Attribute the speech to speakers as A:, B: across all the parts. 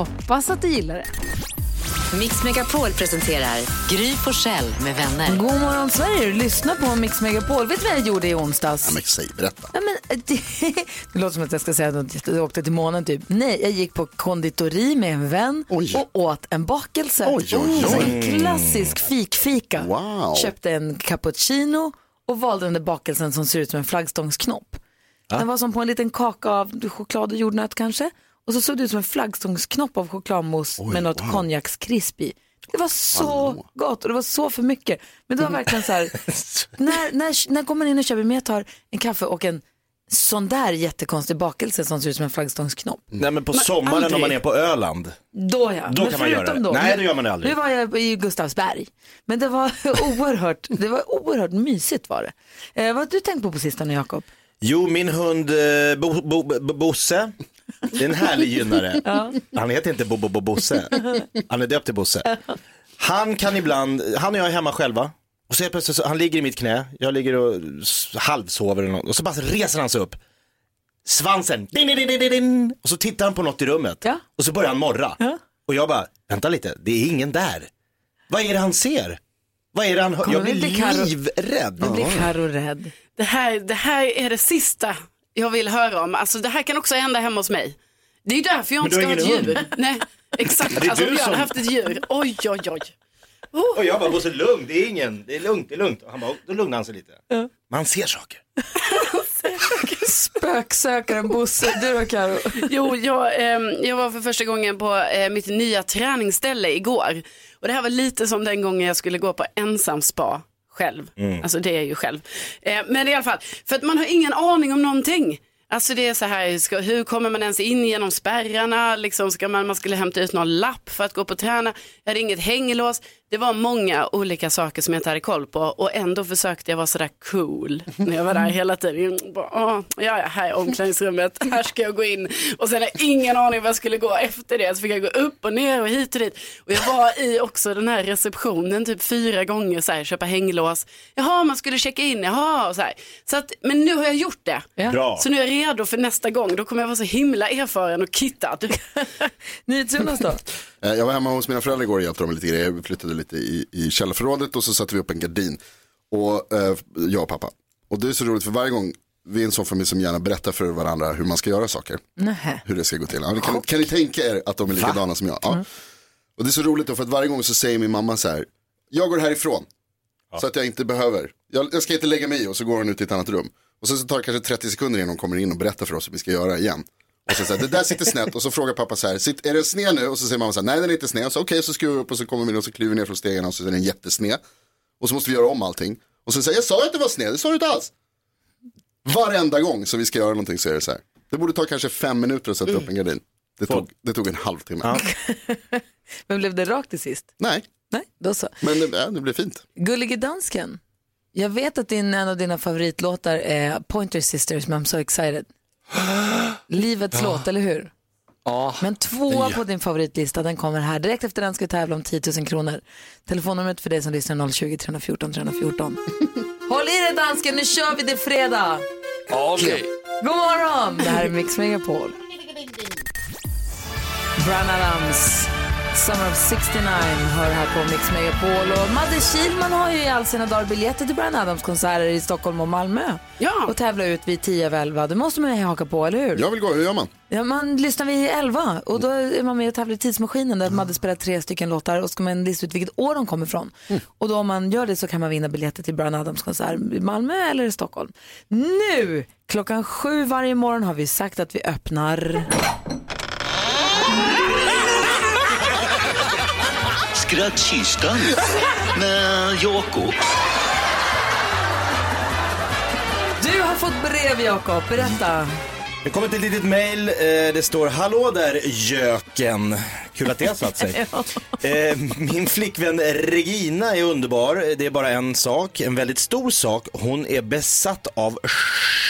A: Hoppas att du gillar det.
B: Mix Megapol presenterar Gry Forssell med vänner.
A: God morgon Sverige, lyssna på Mix Megapol. Vet du vad jag gjorde i onsdags?
C: Ja, men säg, berätta.
A: Ja, men, det, det låter som att jag ska säga att jag åkte till månen typ. Nej, jag gick på konditori med en vän
C: Oj.
A: och åt en bakelse.
C: Oj, oj, oj.
A: En klassisk fikfika.
C: Wow.
A: Köpte en cappuccino och valde den där bakelsen som ser ut som en flaggstångsknopp. Den var som på en liten kaka av choklad och jordnöt kanske. Och så såg det ut som en flaggstångsknopp av chokladmousse med något
C: wow.
A: konjakskrisp i. Det var så gott och det var så för mycket. Men det var verkligen så här, när, när, när går man in och köper, men jag tar en kaffe och en sån där jättekonstig bakelse som ser ut som en flaggstångsknopp.
D: Nej men på sommaren
A: aldrig.
D: om man är på Öland.
A: Då ja.
D: Då
A: Men
D: kan man göra det.
A: Då,
D: Nej,
A: nu-
D: det gör man aldrig.
A: Nu var jag i Gustavsberg. Men det var oerhört, det var oerhört mysigt var det. Eh, vad har du tänkt på på sistone Jakob?
D: Jo, min hund eh, bo, bo, bo, Bosse, det är en härlig gynnare. Han heter inte Bo, bo, bo, Bosse, han är döpt till Bosse. Han kan ibland, han och jag är hemma själva. Och så helt plötsligt, så, han ligger i mitt knä, jag ligger och s- halvsover eller något. Och så bara reser han sig upp. Svansen, din, din, din, din, din. och så tittar han på något i rummet.
A: Ja.
D: Och så börjar han morra. Och jag bara, vänta lite, det är ingen där. Vad är det han ser? Vad är det han hör?
A: Kommer
D: Jag blir
A: Karo-
D: livrädd.
A: Nu blir Karo rädd.
E: Det här, det här är det sista jag vill höra om. Alltså det här kan också hända hemma hos mig. Det är ju därför jag inte ska ha ett
D: ingen
E: djur. Nej, exakt. Alltså om jag hade
D: som-
E: haft ett djur. Oj, oj, oj.
D: Och jag bara, Bosse lugn, det är ingen, det är lugnt, det är lugnt. Och han bara, då lugnar han sig lite. Men han ser saker.
A: Spöksökaren Bosse, du då Karo?
E: Jo, jag, ehm, jag var för första gången på eh, mitt nya träningsställe igår. Och det här var lite som den gången jag skulle gå på ensam spa själv. Alltså det är ju själv. Eh, men i alla fall, för att man har ingen aning om någonting. Alltså det är så här, ska, hur kommer man ens in genom spärrarna? Liksom ska man, man skulle hämta ut någon lapp för att gå på träna. Jag hade inget hänglås. Det var många olika saker som jag inte hade koll på och ändå försökte jag vara sådär cool när jag var där hela tiden. Åh, ja, ja, här är omklädningsrummet, här ska jag gå in och sen hade jag ingen aning vad jag skulle gå efter det. Så fick jag gå upp och ner och hit och dit. Och jag var i också den här receptionen typ fyra gånger, så här, köpa hänglås. Jaha, man skulle checka in, jaha, och så här. Så att, men nu har jag gjort det.
A: Ja.
D: Bra.
E: Så nu är jag redo för nästa gång. Då kommer jag vara så himla erfaren och kittad.
A: NyhetsJonas då?
C: Eh, Jag var hemma hos mina föräldrar igår och hjälpte dem med lite grejer. Vi flyttade lite i, i källarförrådet och så satte vi upp en gardin. Och eh, jag och pappa. Och det är så roligt för varje gång vi är en sån familj som gärna berättar för varandra hur man ska göra saker.
A: Nähä.
C: Hur det ska gå till. Ja, kan, kan ni tänka er att de är likadana som jag? Ja. Och det är så roligt då för att varje gång så säger min mamma så här. Jag går härifrån. Så att jag inte behöver. Jag, jag ska inte lägga mig i och så går hon ut i ett annat rum. Och sen så tar det kanske 30 sekunder innan hon kommer in och berättar för oss hur vi ska göra igen. Och så säger det där sitter snett och så frågar pappa så här, "Sitt- är den sned nu? Och så säger mamma så här, nej den är inte sned. Och så okej, så skruvar vi upp och så kommer vi in och så kliver ner från stegen och så är den jättesned. Och så måste vi göra om allting. Och så säger jag, sa jag att det var sned? Det sa du inte alls. Varenda gång som vi ska göra någonting så är det så här. Det borde ta kanske fem minuter att sätta upp en gardin. Det tog, det tog en halvtimme.
A: Men blev det rakt till sist?
C: Nej,
A: Nej, då så.
C: men det, ja, det blir fint.
A: Gullige dansken, jag vet att din, en av dina favoritlåtar är Pointer Sisters, men I'm so excited. Livets låt, eller hur?
F: Ja.
A: Men tvåa på din favoritlista, den kommer här. Direkt efter den ska vi tävla om 10 000 kronor. Telefonnumret för dig som lyssnar är 020 314 314. Håll i dig dansken, nu kör vi det fredag.
F: Okej.
A: God morgon! Det här är Mix Megapol. Brian Adams, Summer of 69 hör här på Mix Megapol. Och Madde Kihlman har ju i all sina dagar biljetter till Brian Adams konserter i Stockholm och Malmö.
E: Ja.
A: Och tävla ut vid 10 över 11. Det måste man ju haka på, eller hur?
C: Jag vill gå, hur gör man?
A: Ja, man lyssnar vid 11 och då är man med och tävlar i Tidsmaskinen där Madde spelar tre stycken låtar och ska man lista ut vilket år de kommer ifrån. Och då om man gör det så kan man vinna biljetter till Brian Adams konsert i Malmö eller i Stockholm. Nu, klockan sju varje morgon har vi sagt att vi öppnar...
G: Skrattkistan
D: med Yoko.
A: Du har fått brev Jakob, berätta.
D: Det kommer ett litet mail. Eh, det står Hallå där göken. Kul att det har satt sig. Eh, Min flickvän Regina är underbar. Det är bara en sak, en väldigt stor sak. Hon är besatt av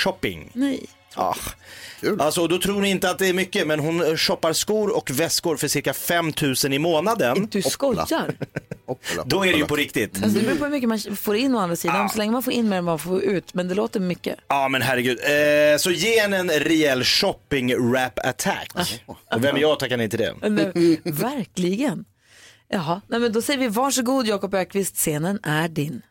D: shopping.
A: Nej.
D: Ah. Alltså, då tror ni inte att det är mycket, men hon shoppar skor och väskor för cirka 5 000 i månaden.
A: Du skojar.
D: Då är det ju på riktigt.
A: Alltså, det beror på hur mycket man får in å andra sidan. Så länge man får in mer än man får ut. Men det låter mycket.
D: Ja men herregud. Eh, så ge henne en rejäl shopping rap attack. Och vem är jag att tacka nej till det?
A: Nej, Verkligen. Jaha, nej, men då säger vi varsågod Jakob Ökvist, scenen är din.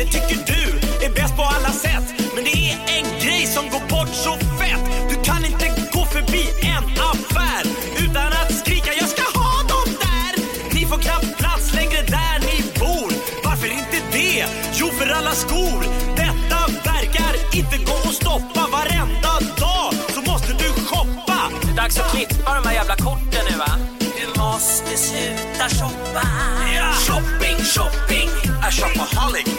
G: Kille tycker du är bäst på alla sätt. Men det är en grej som går bort så fett. Du kan inte gå förbi en affär utan att skrika jag ska ha dem där. Ni får knappt plats längre där ni bor. Varför inte det? Jo, för alla skor. Detta verkar inte gå att stoppa. Varenda dag så måste du shoppa.
H: Det är dags att klippa de här jävla korten nu va?
G: Du måste sluta shoppa. Shopping, shopping, a shopaholic.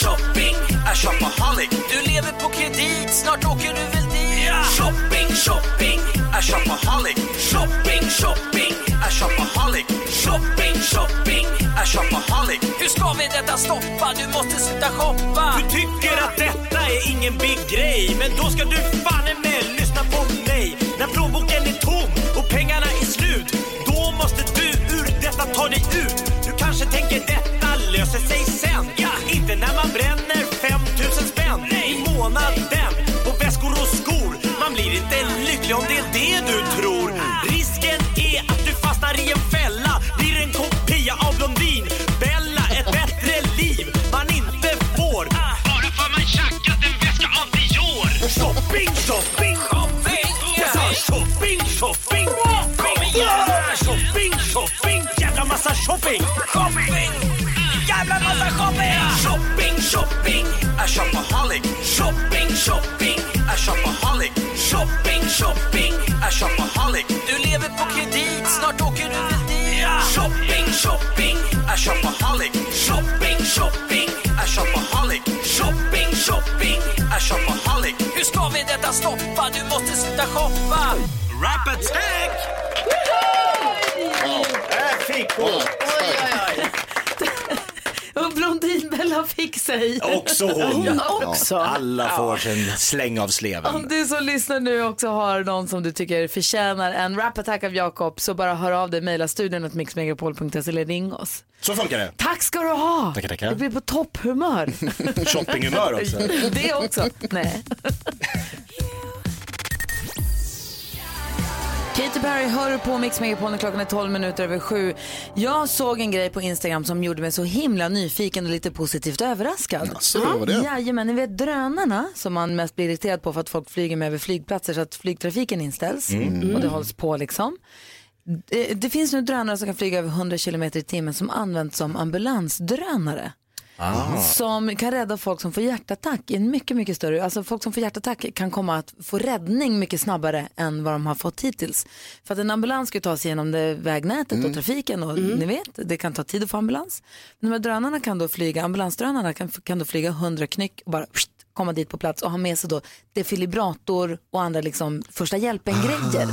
G: Shopping, a shopaholic.
H: Du lever på kredit, snart åker du väl dit?
G: Shopping, shopping, a shopaholic. Shopping, shopping, a shopaholic. Shopping, shopping, a shopaholic.
H: Hur ska vi detta stoppa? Du måste sluta shoppa.
G: Du tycker att detta är ingen big grej Men då ska du fan i mig lyssna på mig När plånboken är tom och pengarna är slut Då måste du ur detta ta dig ut Du kanske tänker detta löser sig sen. Ja, inte när man bränner 5000 spänn i månaden. På väskor och skor Man blir inte lycklig om det är det du tror. Risken är att du fastnar i en fälla Blir en kopia av Blondin. Bella, ett bättre liv man inte får. Bara för man tjackat en väska av Dior shopping, shopping Massa shopping! Shopping, A shopaholic Shopping, shopping A shopaholic Shopping, shopping A shopaholic
H: Du lever på kredit, snart åker du väl dit?
G: Shopping, shopping, a shopaholic. Shopping, shopping, a shopaholic. Shopping, shopping, a shopaholic.
H: Hur ska vi detta stoppa? Du måste sluta shoppa.
G: Rap attack!
D: Där fick hon.
A: Blondinbella fick sig.
D: Också hon.
A: Hon också.
D: Alla får sin släng av sleven.
A: Om du som lyssnar nu också har någon som du tycker förtjänar en rap-attack av Jakob så bara hör av dig, mejla studion att mixmegapol.se eller ring oss.
D: Så funkar det.
A: Tack ska du ha!
D: Tackar, tackar.
A: Jag blir på topphumör.
D: Shoppinghumör också.
A: Det också. Nej. Katy Perry hör på Mix Megapol när klockan är 12 minuter över sju. Jag såg en grej på Instagram som gjorde mig så himla nyfiken och lite positivt överraskad.
C: Jaså, vad var det?
A: Jajamän, ni vet drönarna som man mest blir irriterad på för att folk flyger med över flygplatser så att flygtrafiken inställs
I: Mm.
A: och det hålls på liksom. Det, det finns nu drönare som kan flyga över 100 km i timmen som används som ambulansdrönare. Som kan rädda folk som får hjärtattack i en mycket, mycket större, alltså folk som får hjärtattack kan komma att få räddning mycket snabbare än vad de har fått hittills. För att en ambulans ska ta sig igenom det vägnätet och trafiken och ni vet, det kan ta tid att få ambulans. Men de här drönarna kan då flyga, ambulansdrönarna kan, kan då flyga 100 knyck och bara pst, komma dit på plats och ha med sig då defibrillator och andra liksom första hjälpen-grejer.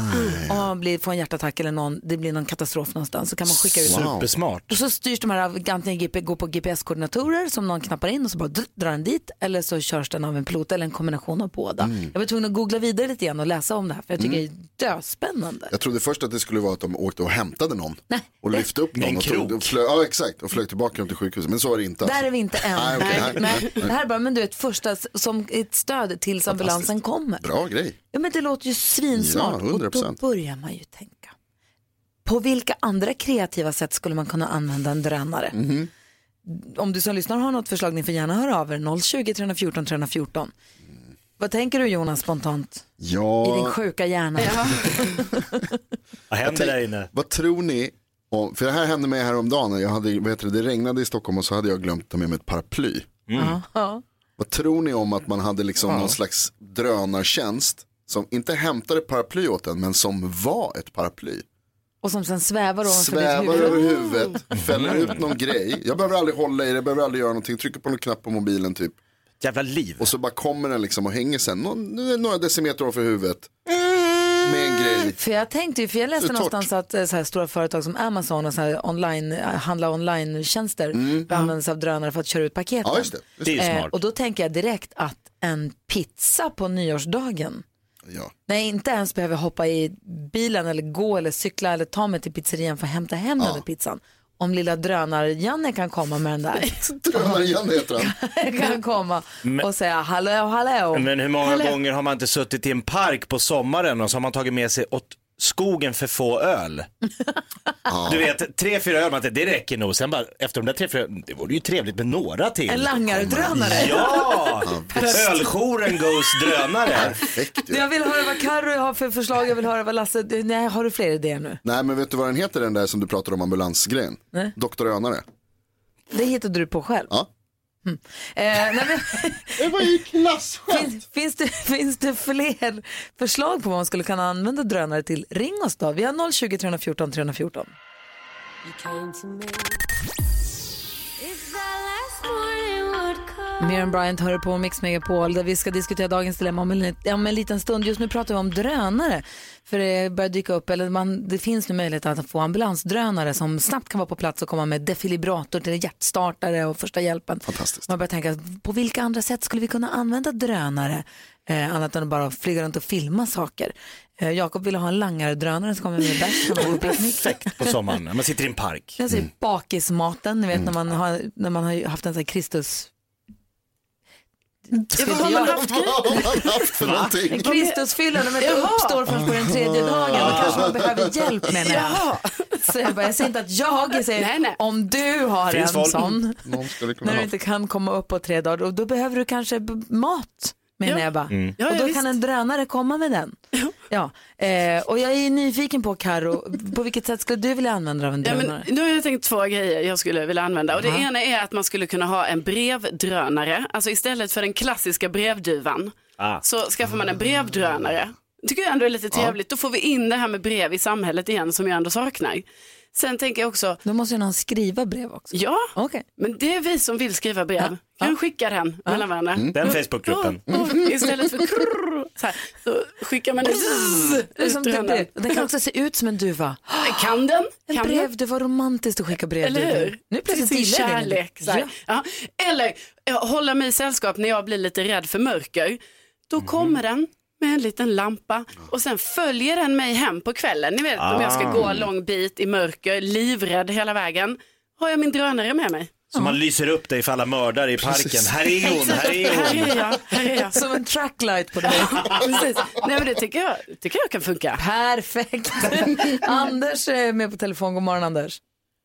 A: Om man blir, får en hjärtattack eller någon, det blir någon katastrof någonstans så kan man skicka ut
D: Supersmart.
A: och så styrs de här av antingen går på GPS-koordinatorer som någon knappar in och så bara dr- drar den dit eller så körs den av en pilot eller en kombination av båda.
C: Mm.
A: Jag var tvungen att googla vidare lite grann och läsa om det här för jag tycker det är döspännande.
C: Jag trodde först att det skulle vara att de åkte och hämtade någon. Och lyfte upp någon
D: En
C: och, tog,
D: krok.
C: och flög, ja, exakt, och flög tillbaka dem till sjukhuset. Men så är det inte.
A: Där
C: alltså.
A: är vi inte än.
C: Nej, okej, nej, nej,
A: Det här är bara, men du vet, första som ett stöd tills ambulansen kommer.
C: Bra grej.
A: Ja, men det låter ju svinsmart
C: Ja,
A: och då
C: 100%.
A: börjar man ju tänka. På vilka andra kreativa sätt skulle man kunna använda en drönare?
C: Mhm.
A: Om du som lyssnar har något förslag, ni får gärna höra av er. 020 314 314. Vad tänker du Jonas spontant?
C: Ja,
A: I din sjuka hjärna.
D: Vad händer där inne?
C: Vad tror ni? Om, för det här hände mig häromdagen. Jag hade, vad heter det, regnade i Stockholm och så hade jag glömt ta med mig ett paraply.
A: Ja.
C: Vad tror ni om att man hade liksom någon slags drönartjänst som inte hämtade paraply åt en men som var ett paraply.
A: Och som sen svävar ovanför
C: Svävar
A: huvud.
C: över huvudet, fäller ut någon grej. Jag behöver aldrig hålla i det, behöver aldrig göra någonting. Trycker på någon knapp på mobilen typ.
D: Jävla liv.
C: Och så bara kommer den liksom och hänger sen några decimeter ovanför huvudet. Med en grej.
A: För jag tänkte ju, för jag läste någonstans att eh, så här, stora företag som Amazon och så här online, eh, handla online-tjänster använder sig av drönare för att köra ut paketen.
C: Mm. Ja, just det. Just
D: Det
A: Eh, och då tänker jag direkt att en pizza på nyårsdagen,
C: Ja.
A: när jag inte ens behöver hoppa i bilen eller gå eller cykla eller ta mig till pizzerian för att hämta hem den där pizzan. Om lilla drönar-Janne kan komma med den där,
C: Drönare-Janne heter han.
A: kan komma och säga hallå, hallå.
D: Men hur många
A: Hallå.
D: gånger har man inte suttit i en park på sommaren och så har man tagit med sig åt skogen för få öl? Du vet, tre, fyra öl, man tänkte, det räcker nog. Sen bara, efter de där tre, fyra, det vore ju trevligt med några till.
A: En langardrönare.
D: Ja! Öljouren goes drönare.
C: Perfekt ju.
A: Jag vill höra vad Carro har för förslag, jag vill höra vad Lasse, nej har du fler idéer nu?
C: Nej men vet du vad den heter den där som du pratade om ambulansgrejen?
A: Nej.
C: Doktor Önare.
A: Det hittade du på själv?
C: Ja.
A: Eh, nej, men,
C: Det var ju klasskämt.
A: finns, finns, det, finns det fler förslag på vad man skulle kunna använda drönare till? Ring oss då. Vi har 020 314 314. Miriam Bryant hör på Mix Megapol där vi ska diskutera dagens dilemma om en, om en liten stund. Just nu pratar vi om drönare. För det börjar dyka upp, eller man, det finns nu möjlighet att få ambulansdrönare som snabbt kan vara på plats och komma med defibrillator till hjärtstartare och första hjälpen.
C: Fantastiskt.
A: Man börjar tänka, på vilka andra sätt skulle vi kunna använda drönare? Eh, annat än att bara flyga runt och filma saker. Eh, Jakob ville ha en langardrönare som kommer med bärs. när man.
D: Perfekt på sommaren, när man sitter i en park.
A: Jag säger bakismaten, ni vet när man har, när man har haft en sån här Kristus...
E: Vad har man haft?
C: Vad har man haft för någonting?
A: Kristusfylla, när man inte uppstår förrän på den tredje dagen. Då kanske man behöver hjälp menar jag. Så jag, bara, jag säger inte att jag, jag säger
E: Nej, nej.
A: om du har
D: Finns
A: en
D: folk?
A: sån, när du inte kan komma upp på tre dagar, och då behöver du kanske mat. Menar
E: Ja.
A: jag bara.
D: Mm.
E: Ja,
A: och
E: ja,
A: då
E: visst.
A: kan en drönare komma med den. Ja. Eh, och jag är nyfiken på Karo, på vilket sätt skulle du vilja använda dig av en
E: Ja,
A: drönare?
E: men, nu har jag tänkt två grejer jag skulle vilja använda. Och det ena är att man skulle kunna ha en brevdrönare. Alltså istället för den klassiska brevduvan
D: Ah.
E: så skaffar man en brevdrönare. tycker jag ändå är lite trevligt. Då får vi in det här med brev i samhället igen som jag ändå saknar. Sen tänker jag också,
A: Då måste ju någon skriva brev också.
E: ja,
A: Okej.
E: men det är vi som vill skriva brev. Kan vi skicka den mellan varandra?
D: Den Facebookgruppen.
E: Ja, ja. Istället för krrr, så, här, så skickar man en
A: Det är som
E: ut ur
A: den, den kan också se ut som en duva.
E: Kan den?
A: En
E: Kan
A: brev, det var romantiskt att skicka brev.
E: Eller hur?
A: Nu plötsligt
E: Till sin kärlek. Så här.
A: Ja.
E: Ja. Eller ja, hålla mig i sällskap när jag blir lite rädd för mörker. Då
A: Mhm.
E: kommer den med en liten lampa och sen följer den mig hem på kvällen. Ni vet om jag ska gå en lång bit i mörker, livrädd hela vägen, har jag min drönare med mig.
D: Så man lyser upp dig för alla mördare i parken. Här är hon, här är
E: Här
D: hon.
E: är jag, här är jag.
A: Som en tracklight på dig.
E: Precis. Nej men det tycker jag, tycker jag kan funka.
A: Perfekt. Anders är med på telefon. God morgon Anders.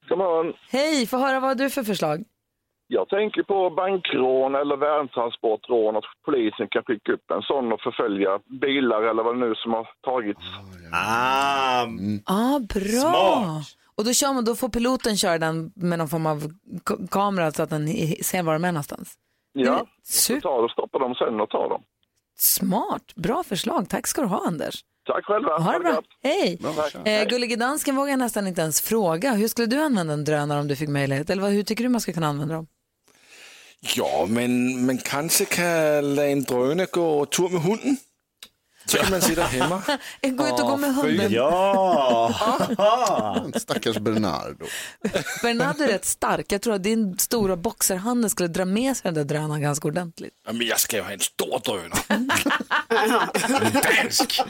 I: God morgon.
A: Hej, få höra vad har du för förslag?
I: Jag tänker på bankrån eller värdtransportrån, att polisen kan skicka upp en sån och förfölja bilar eller vad det nu som har tagits.
D: Ah,
A: ah, bra.
D: Smart.
A: Och då, kör man, då får piloten köra den med någon form av kamera så att den ser var de är någonstans.
I: Ja,
A: Super.
I: tar och stoppar dem sen och tar dem.
A: Smart, bra förslag. Tack ska du ha Anders.
I: Tack själva.
A: Ha det bra. Hej. Eh, Gullige dansken vågar jag nästan inte ens fråga. Hur skulle du använda en drönare om du fick möjlighet? Eller vad, hur tycker du man ska kunna använda dem?
J: Ja, men man kanske kan låta en drönare gå tur med hunden. Så kan man sitta hemma.
A: Gå ut och gå med
J: Ja,
A: hunden.
D: ja.
C: Stackars Bernardo.
A: Bernardo är rätt stark. Jag tror att din stora boxerhand skulle dra med sig den där drönaren ganska ordentligt.
J: Ja, Men jag ska ju ha en stor drönare.
D: Dansk.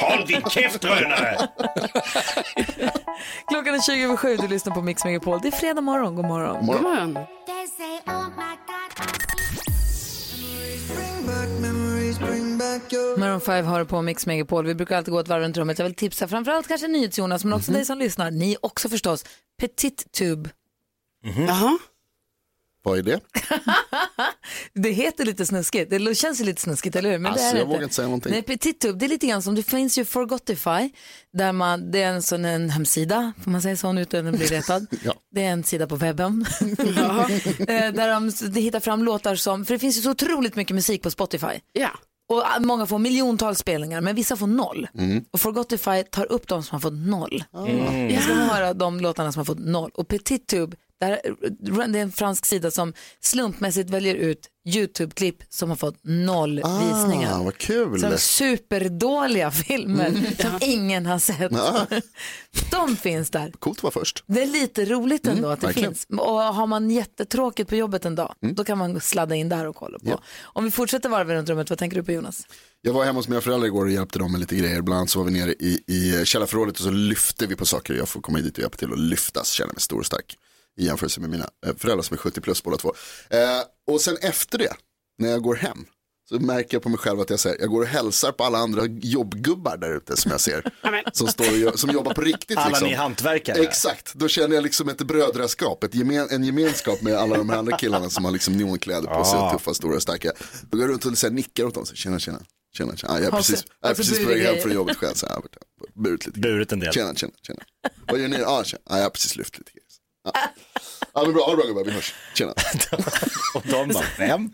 D: Håll din käft drönare.
A: Klockan är 20 över sju, du lyssnar på Mix Megapol. Det är fredag morgon, god morgon.
E: God morgon.
A: Maroon 5 har på Mix Megapol. Vi brukar alltid gå ett varv runt rummet. Jag vill tipsa framförallt kanske NyhetsJonas, men också dig som lyssnar. Ni också förstås. Petit Tube.
E: Jaha.
C: Vad är det?
A: Det heter lite snuskigt, det känns ju lite snuskigt, eller hur? Men
C: Alltså,
A: det är
C: jag
A: inte.
C: vågar inte säga någonting.
A: Nej, Petit Tube, det är lite grann som, det finns ju Forgotify, där man, det är en sån en hemsida, får man säga så utan att bli retad?
C: Ja.
A: Det är en sida på webben. Eh, där de, de hittar fram låtar som, för det finns ju så otroligt mycket musik på Spotify.
E: Ja.
A: Och ah, många får miljontals spelningar, men vissa får noll.
C: Mm.
A: Och Forgotify tar upp de som har fått noll.
C: Mm.
A: Jag ska höra de låtarna som har fått noll. Och Petit Tube, där, det är en fransk sida som slumpmässigt väljer ut YouTube-klipp som har fått noll visningar.
C: Ah, vad kul.
A: Som superdåliga filmer
C: Mm.
A: som ingen har sett.
C: Ja.
A: De finns där.
C: Coolt att vara först.
A: Det är lite roligt ändå
C: Mm,
A: att det
C: verkligen.
A: finns. Och har man jättetråkigt på jobbet en dag, då kan man sladda in där och kolla på.
C: Ja.
A: Om vi fortsätter varva runt rummet, vad tänker du på Jonas?
C: Jag var hemma hos mina föräldrar igår och hjälpte dem med lite grejer. Bland annat så var vi nere i, i källarförrådet och så lyfte vi på saker. Jag får komma dit och hjälpa till och lyftas, känner mig stor och stark. I jämförelse med mina eh, föräldrar som är 70 plus båda två. Eh, och sen efter det, när jag går hem, så märker jag på mig själv att jag, säger, jag går och hälsar på alla andra jobbgubbar där ute som jag ser. som, står och som jobbar på riktigt.
D: Alla
C: liksom.
D: ni hantverkare.
C: Exakt, då känner jag liksom ett brödraskap, ett gemen, en gemenskap med alla de här andra killarna som har liksom neonkläder på sig,
D: Ah.
C: tuffa, stora och starka. Då går jag runt och så här, nickar åt dem, så, tjena, tjena. Tjena, tjena. Ah, jag är precis, jag är precis på väg hem från jobbet själv. Så här, jag har varit- burit lite.
D: Burit en del.
C: Tjena, tjena, tjena. Vad gör ni? Ah, tjena. Ah, jag har precis lyft lite grejer. Ja. Ja, men bra, ha det bra gubbar, vi hörs. Tjena.
D: Och de bara, vem?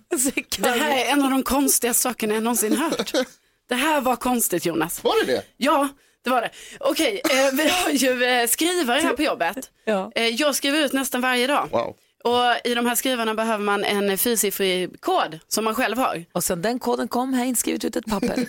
E: Det här är en av de konstigaste sakerna jag någonsin hört. Det här var konstigt Jonas.
C: Var det det?
E: Ja, det var det. Okej, eh, vi har ju eh, skrivare här på jobbet.
A: Ja.
E: Eh, jag skriver ut nästan varje dag.
C: Wow.
E: Och i de här skrivarna behöver man en fyrsiffrig kod som man själv har.
A: Och sen den koden kom, har jag inte skrivit ut ett papper.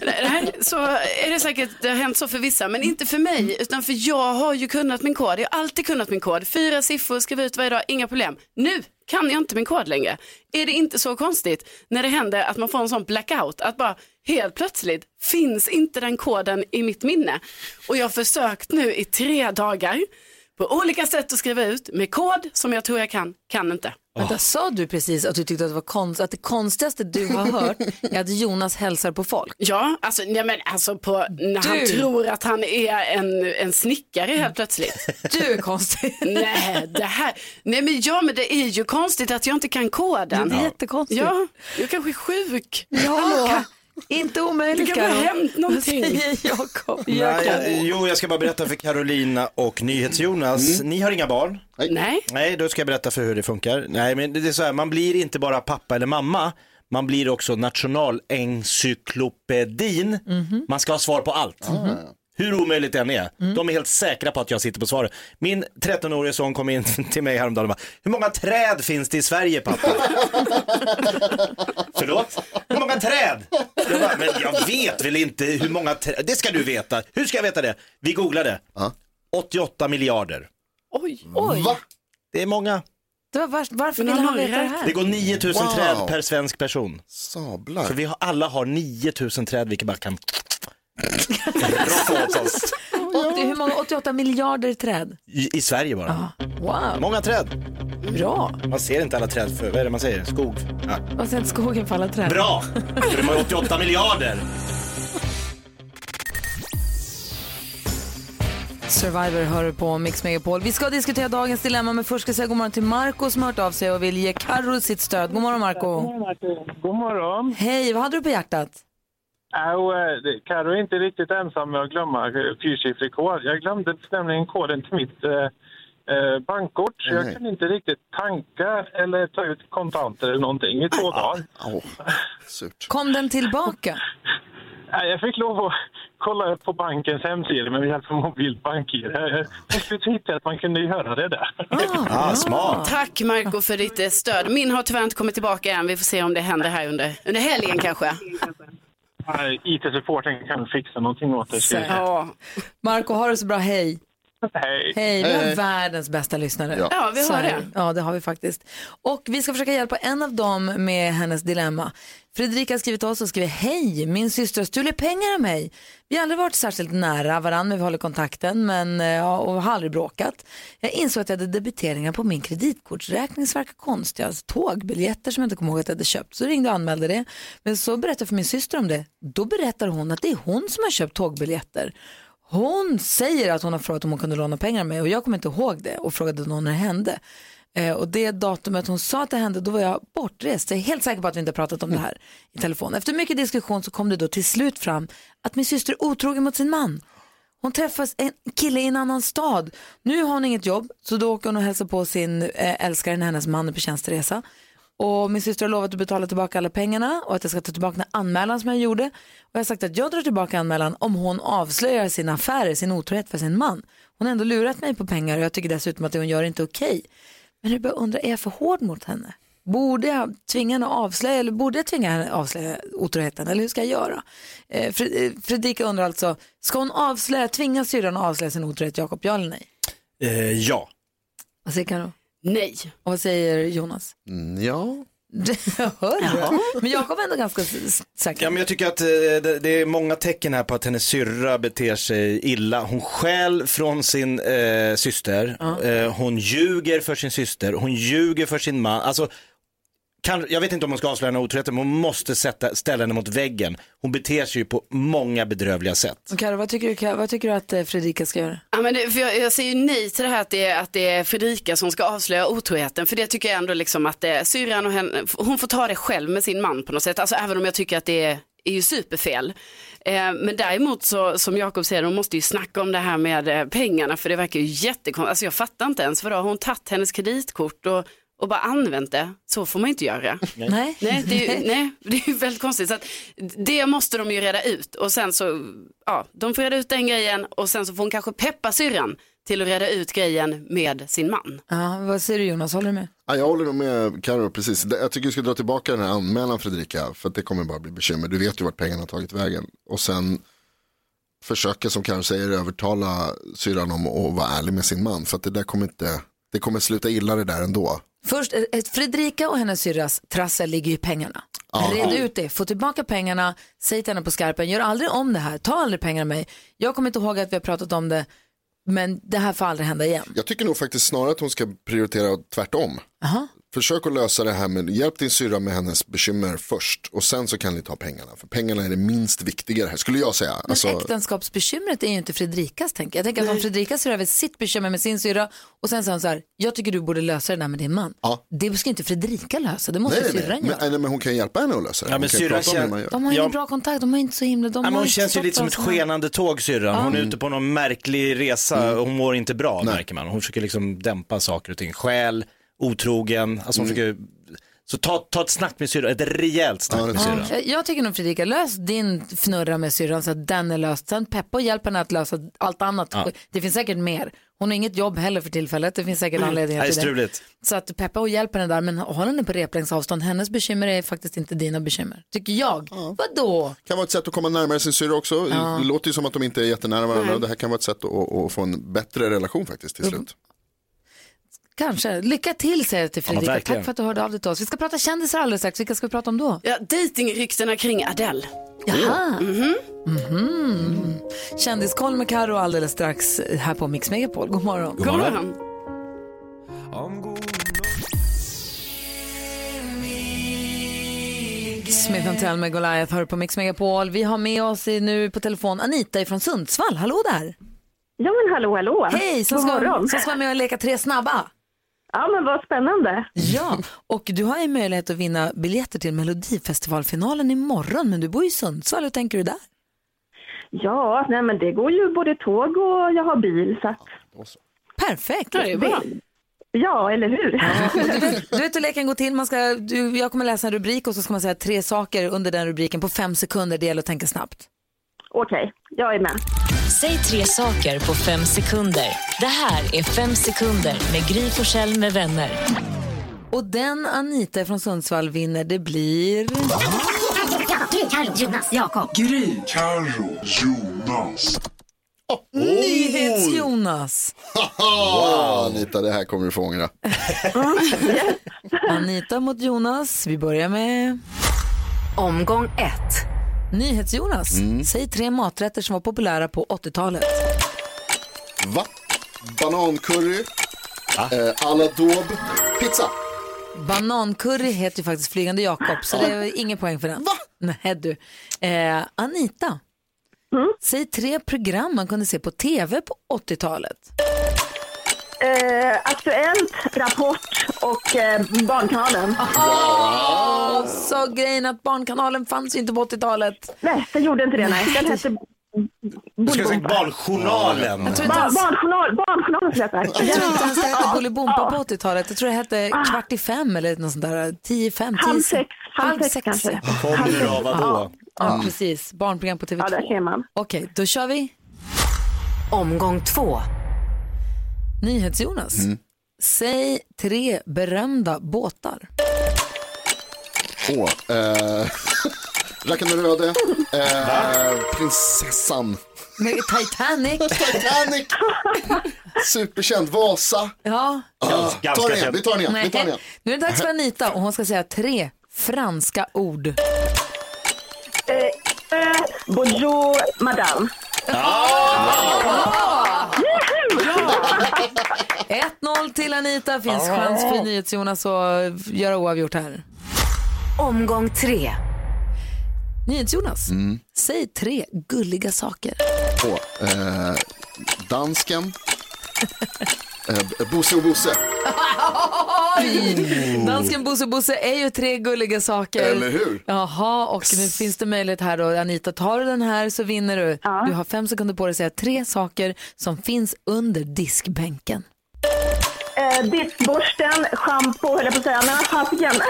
E: Det här, så är det säkert, det har hänt så för vissa, men inte för mig, utan för jag har ju kunnat min kod. Jag har alltid kunnat min kod. Fyra siffror, skriver ut varje dag, inga problem. Nu kan jag inte min kod längre. Är det inte så konstigt när det händer att man får en sån blackout, att bara helt plötsligt finns inte den koden i mitt minne. Och jag har försökt nu i tre dagar på olika sätt att skriva ut med kod som jag tror jag kan, kan inte.
A: Vänta, sa du precis att du tyckte att det var konst, att det konstigaste du har hört är att Jonas hälsar på folk?
E: Ja, alltså, nej, men, alltså på, när han
A: Du.
E: tror att han är en, en snickare helt plötsligt.
A: Du är konstig.
E: nej, det här, nej men ja men det är ju konstigt att jag inte kan koden.
A: Det är jättekonstigt.
E: Ja, jag kanske är sjuk.
A: Ja, inte omöjligt
E: Det kan ha hänt någonting.
A: Jakob?
D: Nej, jo, jag ska bara berätta för Carolina och NyhetsJonas. Ni har inga barn?
E: Nej.
D: Nej, då ska jag berätta för hur det funkar. Nej, men det är så här, man blir inte bara pappa eller mamma, man blir också nationalencyklopedin. Man ska ha svar på allt. Hur omöjligt det än är. De är helt säkra på att jag sitter på svaret. Min 13-årige son kom in till mig häromdagen och bara, hur många träd finns det i Sverige pappa? Förlåt? Hur många träd? Jag bara, men jag vet väl inte hur många träd, det ska du veta. Hur ska jag veta det? Vi googlade. 88 miljarder.
E: Oj.
A: Oj,
C: Va?
D: Det är många.
A: det var värst. varför
E: Men
A: ville
E: han
A: veta det här?
D: Det går 9000
C: Wow.
D: träd per svensk person.
C: Sablar.
D: Så vi har, alla har 9000 träd vilka bara kan.
A: 80, hur många? 88 miljarder träd.
D: I, I Sverige bara.
A: Wow,
D: Många träd.
A: bra.
D: Man ser inte alla träd för, vad är det man säger? Skog. Ja.
A: Och sen skogen för alla träd.
D: Bra! För de har 88 miljarder.
A: Survivor hör du på Mix Megapol. Vi ska diskutera dagens dilemma, men först ska jag säga god morgon till Marco som har hört av sig och vill ge Carro sitt stöd. God morgon Marco.
K: God morgon.
A: Hej, vad hade du på hjärtat?
K: Au, eh, det- Karo är inte riktigt ensam med att glömma eh, fyrsiffrig kod. Jag glömde nämligen koden till mitt eh, eh, bankkort. Så jag kunde inte riktigt tanka eller ta ut kontanter eller någonting i två dagar.
C: Åh, surt.
A: Kom den tillbaka?
K: Jag fick lov att kolla upp på bankens hemsida med hjälp av mobilt bank-id. Hitta att man kunde göra det där.
D: Ah, smart.
E: Tack Marco för ditt eh, stöd. Min har tyvärr inte kommit tillbaka än. Vi får se om det händer här under, under helgen kanske.
K: Nej, IT-supporten kan fixa någonting åt det. så-
E: Ja,
A: Marco, har det så bra. Hej.
K: Hej.
A: Hej, vi har
C: Hej.
A: världens bästa lyssnare.
C: Ja.
E: Ja, vi har det.
A: Ja, det har vi faktiskt. Och vi ska försöka hjälpa en av dem med hennes dilemma. Fredrika har skrivit till oss och skriver Hej, min syster har stulit pengar av mig. Vi har aldrig varit särskilt nära varandra, men vi håller kontakten men, eh, ja, och har aldrig bråkat. Jag insåg att jag hade debiteringar på min kreditkortsräkning som verkar konstiga. Alltså, tågbiljetter som jag inte kommer ihåg att jag hade köpt. Så ringde jag och anmälde det. Men så berättade jag för min syster om det. Då berättar hon att det är hon som har köpt tågbiljetter. Hon säger att hon har frågat om hon kunde låna pengar av mig och jag kommer inte ihåg det och frågade någon när det hände. Eh, och det datumet hon sa att det hände, då var jag bortrest. Jag är helt säker på att vi inte har pratat om det här i telefon. Efter mycket diskussion så kom det då till slut fram att min syster är otrogen mot sin man. Hon träffar en kille i en annan stad. Nu har hon inget jobb, så då åker hon och hälsar på sin eh, älskare när hennes man är på tjänsteresa. Och min syster har lovat att betala tillbaka alla pengarna och att jag ska ta tillbaka den anmälan som jag gjorde. Och jag har sagt att jag drar tillbaka anmälan om hon avslöjar sina affärer, sin otrohet för sin man. Hon har ändå lurat mig på pengar och jag tycker dessutom att det hon gör är inte okej. Men jag börjar undra, är jag för hård mot henne? Borde jag tvinga henne att avslöja eller borde jag tvinga henne att avslöja otroheten eller hur ska jag göra? Eh, eh, Fredrika undrar alltså, ska hon avslöja, tvinga syrran att avslöja sin otrohet, Jakob, ja eller nej?
D: Eh, ja.
A: Vad säger Karo?
E: Nej.
A: Och vad säger Jonas?
C: Mm, ja.
A: Jag hör du. Men Jakob är ändå ganska säker.
D: Ja, men jag tycker att eh, det, det är många tecken här på att hennes syrra beter sig illa. Hon stjäl från sin eh, syster, eh, hon ljuger för sin syster, hon ljuger för sin man. Alltså, kan, jag vet inte om hon ska avslöja någon otrohet, men hon måste sätta, ställa henne mot väggen. Hon beter sig ju på många bedrövliga sätt.
A: Och Karo, vad tycker du, Karo, vad tycker du att eh, Fredrika ska göra?
E: Ja, men det, för jag, jag säger ju nej till det här att det, är, att det är Fredrika som ska avslöja otroheten. För det tycker jag ändå liksom att är syrran och henne, hon får ta det själv med sin man på något sätt. Alltså även om jag tycker att det är, är ju superfel. Eh, men däremot så, som Jakob säger, hon måste ju snacka om det här med eh, pengarna. För det verkar ju jättekonstigt. Alltså jag fattar inte ens, vadå, har hon tagit hennes kreditkort och och bara använt det, så får man inte göra.
A: Nej.
E: Nej, det är, ju- nej, det är ju väldigt konstigt. Så att det måste de ju reda ut och sen så, ja, de får reda ut den grejen och sen så får hon kanske peppa syrran till att reda ut grejen med sin man.
A: Ja, vad säger du Jonas, håller du med?
C: Ja, jag håller nog med Karo precis. Jag tycker vi ska dra tillbaka den här anmälan Fredrika. För att det kommer bara bli bekymmer. Du vet ju vart pengarna har tagit vägen. Och sen försöka som Karo säger övertala syrran om att vara ärlig med sin man. För att det där kommer inte, det kommer sluta illa det där ändå.
A: Först, eh, eh, Fredrika och hennes syrras trassel ligger ju i pengarna.
C: Ja.
A: Red ut det, få tillbaka pengarna, säg till henne på skarpen, gör aldrig om det här, ta aldrig pengar av mig. Jag kommer inte ihåg att vi har pratat om det, men det här får aldrig hända igen.
C: Jag tycker nog faktiskt snarare att hon ska prioritera tvärtom.
A: Aha.
C: Försök att lösa det här med, hjälp din syrra med hennes bekymmer först. Och sen så kan ni ta pengarna. För pengarna är det minst viktiga här, skulle jag säga.
A: Men
C: Alltså,
A: äktenskapsbekymret är ju inte Fredrikas tänker jag. Jag tänker att om Fredrika ser över sitt bekymmer med sin syrra och sen säger hon så här, jag tycker du borde lösa det där med din man. Det ska inte Fredrika lösa, det måste
C: nej, nej,
A: syrran
C: nej.
A: göra.
C: Men, nej, men hon kan hjälpa henne att lösa det.
D: Ja, men
C: kan
D: syrran känner-.
A: De har
D: Ja.
A: ingen bra kontakt, de har inte så himla... De
D: Ja, men hon känns ju lite som ett skenande tåg syrran. Hon är
A: Ja.
D: ute på någon märklig resa
A: Mm.
D: och hon mår inte bra märker man. Hon försöker liksom dämpa saker och ting. Skäl, otrogen, alltså hon försöker... Så ta, ta ett snack med syrran, ett rejält snack med syrran.
A: Ja, jag tycker nog Fredrika, lös din fnurra med syrran så att den är löst. Sen peppa och hjälp henne att lösa allt annat.
D: Ja.
A: Det finns säkert mer. Hon har inget jobb heller för tillfället. Det finns säkert
D: Mm.
A: anledningar till det.
D: struligt.
A: Så att peppa och hjälp henne där, men håll henne på replängdsavstånd. Hennes bekymmer är faktiskt inte dina bekymmer. Tycker jag. Vadå?
C: kan vara ett sätt att komma närmare sin syrra också.
A: Ja.
C: Det låter ju som att de inte är jättenära varandra.
A: Nej.
C: Det här kan vara ett sätt att, att få en bättre relation faktiskt till slut.
A: Kanske. Lycka till säger jag till
C: Ja,
A: Fredrika.
C: verkligen.
A: Tack för att du hörde av dig till oss. Vi ska prata kändisar alldeles strax. Vilka ska vi prata om då?
E: Ja, dejtingryktena kring Adele.
A: Jaha. Mhm. Kändiskoll med Karo alldeles strax här på Mix Megapol. God morgon.
E: God morgon.
A: Smith Tell med Goliath hör på Mix Megapol. Vi har med oss i- nu på telefon Anita från Sundsvall. Hallå där!
L: Ja men hallå hallå!
A: Hej, som
L: God
A: ska,
L: morgon.
A: som ska vara med och leka Tre snabba.
L: Ja men vad spännande.
A: Ja, och du har ju möjlighet att vinna biljetter till Melodifestivalfinalen imorgon, men du bor i Sundsvall. Hur tänker du där?
L: Ja, nej men det går ju både tåg och jag har bil så att...
A: Perfekt!
L: Ja, det är bra. Ja, eller hur?
A: Du vet, du vet hur leken går till. Man ska, du, jag kommer läsa en rubrik och så ska man säga tre saker under den rubriken på fem sekunder. Det gäller att tänka snabbt.
L: Okej, jag är med.
B: Säg tre saker på fem sekunder. Det här är Fem sekunder med Gry Forssell med vänner.
A: Och den Anita från Sundsvall vinner, det blir...
M: Gry, Carro, Jonas, Jakob. Gry, Carro, Jonas.
A: NyhetsJonas!
C: Wow, Anita, det här kommer du få ångra.
A: Anita mot Jonas. Vi börjar med... Omgång ett. NyhetsJonas, säg tre maträtter som var populära på 80-talet.
C: Va? Banancurry, eh, alla daube, pizza.
A: Banancurry heter ju faktiskt Flygande Jakob, så det är ingen poäng för den. Va? Nej du. Eh, Anita, säg tre program man kunde se på tv på 80-talet.
L: Eh, Aktuellt, Rapport och eh, Barnkanalen.
A: Åh, så grejen att Barnkanalen fanns ju inte på 80-talet.
L: Nej, den gjorde inte det. Nej. Den hette
D: Du ska säga Barnjournalen.
A: Jag tror
L: Ba-
A: inte ens,
L: barnjournal, Barnjournalen skulle jag
A: jag tror inte ens det hette. Bolibompa på 80-talet. Jag tror det hette kvart i fem eller något sånt där. Tio i fem, tio
L: Halv
A: sex.
L: halv sex kanske.
D: Kommer du av vadå?
A: Ja, precis. Barnprogram på TV2.
L: Ja, där ser man.
A: Okej, då kör vi.
B: Omgång två.
A: NyhetsJonas. Säg tre berömda båtar.
C: Åh, eh, Rackarn med röde, eh, prinsessan,
A: Med Titanic.
C: Titanic, superkänd, Vasa.
A: Ja.
C: Ah, ta den igen, vi tar den igen, vi tar den
A: Nej.
C: igen.
A: Nu är det dags för Anita och hon ska säga tre franska ord.
L: Eh, eh, Bonjour, madame.
A: Ja! 1-0 till Anita. Finns chans för NyhetsJonas att göra oavgjort här.
B: Omgång tre.
A: NyhetsJonas, säg tre gulliga saker.
C: Åh, eh, dansken, eh, Bosse och Bosse.
A: Dansken Bosse Bosse är ju tre gulliga saker.
C: Eller hur?
A: Jaha, och nu finns det möjlighet här då. Anita, tar du den här så vinner du. Du har fem sekunder på dig att säga tre saker som finns under diskbänken.
L: Eh, diskborsten, schampo, höll jag på att säga. Men fasiken.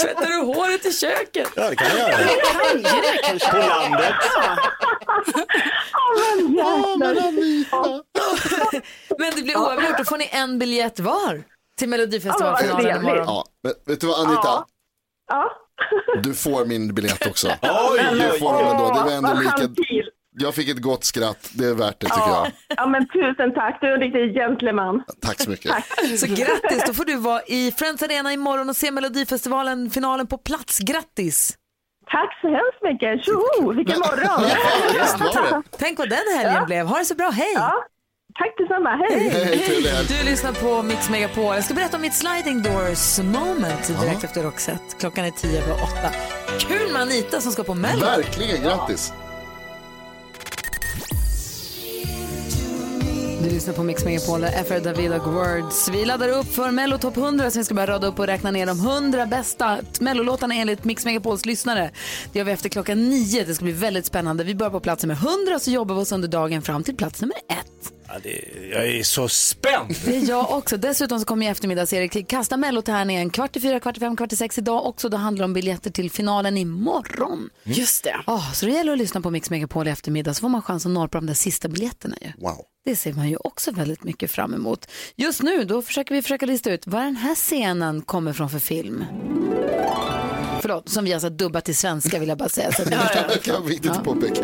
A: Tvättar du håret i köket?
D: Ja, det kan jag göra. På landet.
A: Men det blir oavgjort, då får ni en biljett var till Melodifestivalfinalen
L: Ja, vad
A: imorgon.
C: Ja, men vet du vad Anita?
L: Ja.
C: Du får min biljett också.
D: Oj,
C: Du får den ändå. Det var ändå
L: vad
C: lika... Jag fick ett gott skratt, det är värt det tycker
L: Ja.
C: jag.
L: ja, men tusen tack. Du är en riktig gentleman.
C: Tack så mycket.
A: Så grattis, då får du vara i Friends Arena imorgon och se Melodifestivalen, finalen på plats. Grattis!
L: Tack så hemskt mycket. Tjoho, vilken morgon.
C: Det.
A: Tänk vad den helgen blev. Ha det så bra, hej!
L: Ja, tack detsamma. Hej.
C: Hej, helg.
A: Du lyssnar på Mix Megapol. Jag ska berätta om mitt sliding doors moment direkt efter Roxette. Klockan är tio över åtta. Kul med Anita som ska på Mello.
C: Verkligen, grattis.
A: Du lyssnar på Mix Megapol, FR David och Words. Vi laddar upp för Mello Top 100 så vi ska börja rada upp och räkna ner de 100 bästa Mellolåtarna enligt Mix Megapols lyssnare. Det gör vi efter klockan nio. Det ska bli väldigt spännande. Vi börjar på plats nummer 100 så jobbar vi oss under dagen fram till plats nummer ett.
D: Ja, det, jag är så spänd.
A: Det är jag också. Dessutom så kommer i eftermiddags-Erik kasta mellotärningen kvart i fyra, kvart i fem, kvart i sex idag också. Då handlar det om biljetter till finalen imorgon.
E: Just det.
A: Oh, så det gäller att lyssna på Mix Megapol i eftermiddag så får man chans att norpa de där sista biljetterna ju.
C: Wow.
A: Det ser man ju också väldigt mycket fram emot. Just nu då försöker vi försöka lista ut vad den här scenen kommer från för film. Förlåt, som vi alltså dubbat till svenska vill jag bara säga. Så att ni förstår.
C: Det kan vara viktigt att påpeka.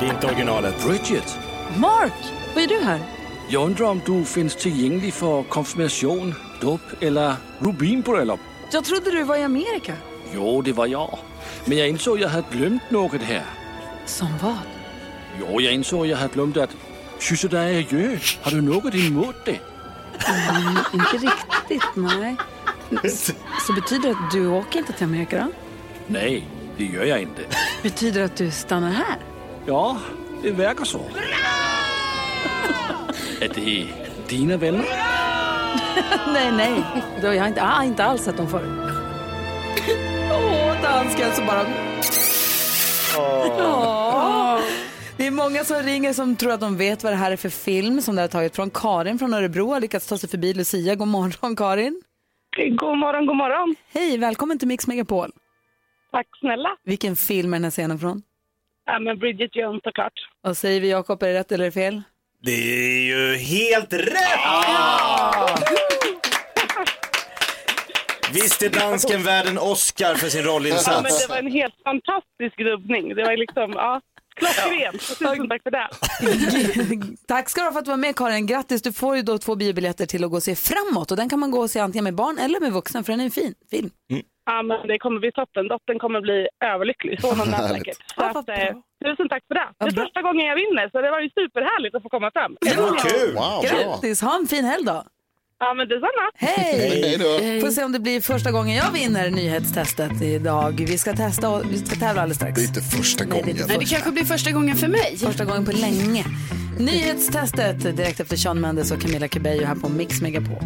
D: Det är inte originalet.
F: Bridget,
A: Mark, vad är du här?
F: jag undrar om du finns tillgänglig för konfirmation, dop eller rubinbröllop?
A: Jag trodde du var i Amerika.
F: Jo, det var jag. Men jag insåg att jag hade glömt något här.
A: Som vad?
F: Jo, jag insåg att jag hade glömt att kyssa dig adjö. Har du något emot det?
A: Mm, inte riktigt, nej. Så, så betyder det att du åker inte till Amerika då?
F: Nej, det gör jag inte.
A: Betyder det att du stannar här?
F: Ja, det verkar så. Är det dina vänner?
A: nej, nej. Då, jag har inte, ah, inte alls sett dem förut. Åh, dansken så bara... Åh. Det är många som ringer som tror att de vet vad det här är för film som det har tagit från. Karin från Örebro har lyckats ta sig förbi Lucia. God morgon Karin.
N: God morgon, god morgon.
A: Hej, välkommen till Mix Megapol.
N: Tack snälla.
A: Vilken film är den här scenen från?
N: Ja, men Bridget Jones såklart.
A: Och säger vi Jakob, är det rätt eller fel?
D: Det är ju helt rätt! Visst är dansken värd en Oscar för sin
N: Ja, men
D: rollinsats?
N: det var en helt fantastisk dubbning. Det var liksom, ja, klockrent. Tusen tack för det.
A: Tack ska du ha för att du var med Karin. Grattis, du får ju då två biobiljetter till att gå och se framåt. Och den kan man gå och se antingen med barn eller med vuxna för den är en fin film.
N: Ja, men det kommer bli toppen. Dottern kommer bli överlycklig. Så hon är
C: Härligt.
N: säkert. Så att, eh, tusen tack för det. Det är första gången jag vinner, så det var ju superhärligt att få komma fram.
D: Vad kul!
C: Wow, bra.
A: Grattis, ha en fin helg då.
N: Ja, men detsamma.
A: Hej!
C: Hej då.
A: Får se om det blir första gången jag vinner nyhetstestet idag. Vi ska testa och vi ska tävla alldeles strax.
C: Det är inte första
A: Nej, det är
C: gången.
A: inte
E: Nej, det kanske blir första gången för mig.
A: Första gången på länge. Nyhetstestet direkt efter Sean Mendes och Camilla Cabello här på Mix Megapol.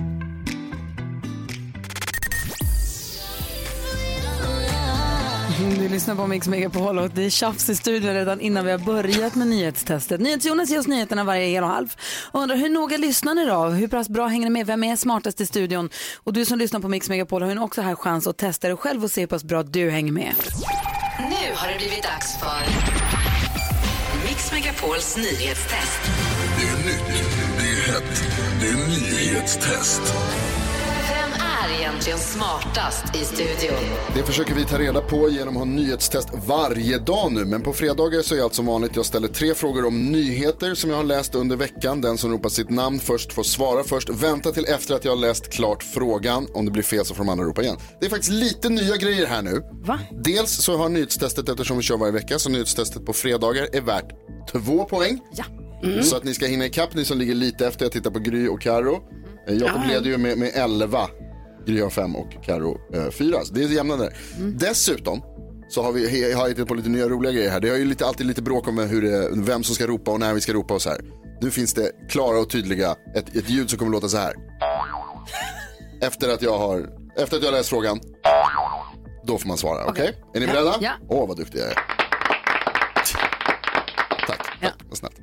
A: Du lyssnar på Mix Megapol och det är tjafs i studion redan innan vi har börjat med nyhetstestet. NyhetsJonas ger oss nyheterna varje hel och halv. Och undrar hur noga lyssnar ni då? Hur pass bra hänger ni med? Vem är smartast i studion? Och du som lyssnar på Mix Megapol har ju också här chans att testa dig själv och se hur pass bra du hänger med.
O: Nu har det blivit dags för Mix Megapols nyhetstest.
P: Det är nytt, det är hett, det är nyhetstest.
O: Är egentligen smartast i studion?
C: Det försöker vi ta reda på genom att ha nyhetstest varje dag nu. Men på fredagar så är allt som vanligt. Jag ställer tre frågor om nyheter som jag har läst under veckan. Den som ropar sitt namn först får svara först. Vänta till efter att jag har läst klart frågan. Om det blir fel så får de andra ropa igen. Det är faktiskt lite nya grejer här nu.
A: Va?
C: Dels så har nyhetstestet, eftersom vi kör varje vecka, så nyhetstestet på fredagar är värt två poäng.
A: Ja.
C: Så att ni ska hinna ikapp, ni som ligger lite efter. Jag tittar på Gry och Karo. Eh, Jakob leder ju med, med 11. Gry har 5 och Karo 4. Så det är jämna där. Dessutom så har vi har hittat på lite nya roliga grejer här. Det har ju lite, alltid lite bråk om hur det, vem som ska ropa och när vi ska ropa och så här. Nu finns det klara och tydliga, ett, ett ljud som kommer låta så här. Efter att jag har, efter att jag läst frågan, då får man svara. Okej? Är ni
A: Ja.
C: beredda?
A: Ja.
C: Åh, vad duktig jag är. Tack, tack vad snällt.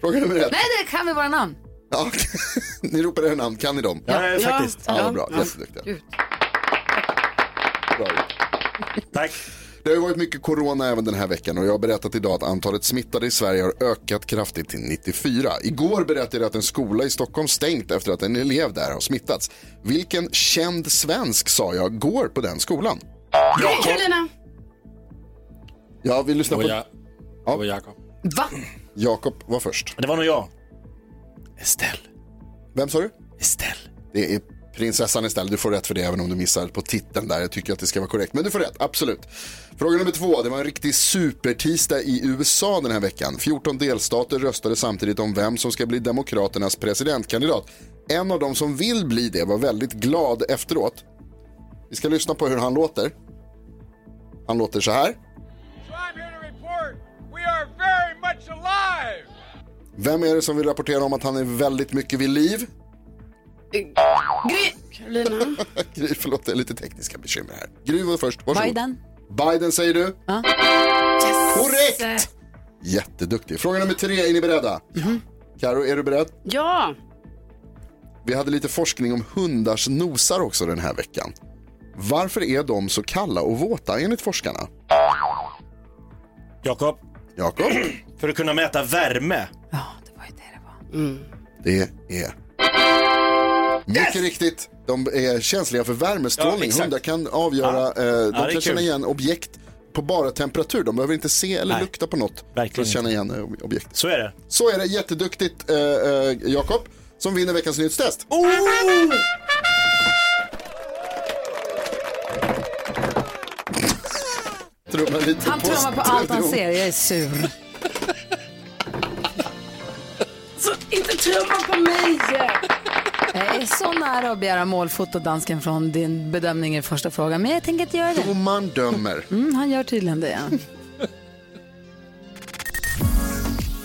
C: Fråga nummer ett.
A: Nej, det kan vi våra namn.
C: Ja, ni ropar era namn, kan ni dem?
D: Ja, Ja. faktiskt.
C: Ja,
D: Ja.
C: bra,
D: Ja.
C: jätteduktiga. Bra. Tack. Det har ju varit mycket corona även den här veckan och jag har berättat idag att antalet smittade i Sverige har ökat kraftigt till 94. Igår berättade jag att en skola i Stockholm stängt efter att en elev där har smittats. Vilken känd svensk sa jag går på den skolan?
E: Carolina.
C: Ja, vi lyssnar på...
J: Det var Jakob.
A: Va?
C: Jakob var först.
D: Det var nog jag. Estelle.
C: Vem sa du?
D: Estelle.
C: Det är prinsessan Estelle. Du får rätt för det även om du missar på titeln där. Jag tycker att det ska vara korrekt. Men du får rätt, absolut. Fråga nummer två. Det var en riktig supertisdag i USA den här veckan. 14 delstater röstade samtidigt om vem som ska bli demokraternas presidentkandidat. En av dem som vill bli det var väldigt glad efteråt. Vi ska lyssna på hur han låter. Han låter så här.
Q: I'm here to report we are very much alive.
C: Vem är det som vill rapportera om att han är väldigt mycket vid liv?
E: Gry. Carolina.
C: Gry, förlåt, det är lite tekniska bekymmer här. Gry var först, varsågod.
A: Biden.
C: Biden säger du.
A: Ja.
C: Korrekt! Jätteduktig. Fråga nummer tre, är ni beredda? Karo, är du beredd?
E: Ja.
C: Vi hade lite forskning om hundars nosar också den här veckan. Varför är de så kalla och våta enligt forskarna?
D: Jakob.
C: Jakob?
D: För att kunna mäta värme.
C: Det är mycket riktigt. De är känsliga för
D: Ja,
C: värmestrålning.
D: exakt.
C: Hundar kan avgöra,
D: Ja.
C: eh,
D: Ja,
C: de
D: det är
C: kan känna igen objekt på bara temperatur. De behöver inte se eller
D: Nej.
C: lukta på något för
D: Verkligen
C: att känna igen eh, ob- objekt.
D: Så är det.
C: Så är det, jätteduktigt eh, eh, Jakob som vinner veckans nyhetstest.
D: Oh!
C: Trummar lite
A: Han trummar på allt han ser. Jag är sur.
E: Så inte trumma på mig.
A: Jag är så nära att begära målfoto, dansken, från din bedömning i första frågan. Men jag tänker inte göra det.
C: Domaren dömer.
A: Mm, han gör tydligen det. Ja.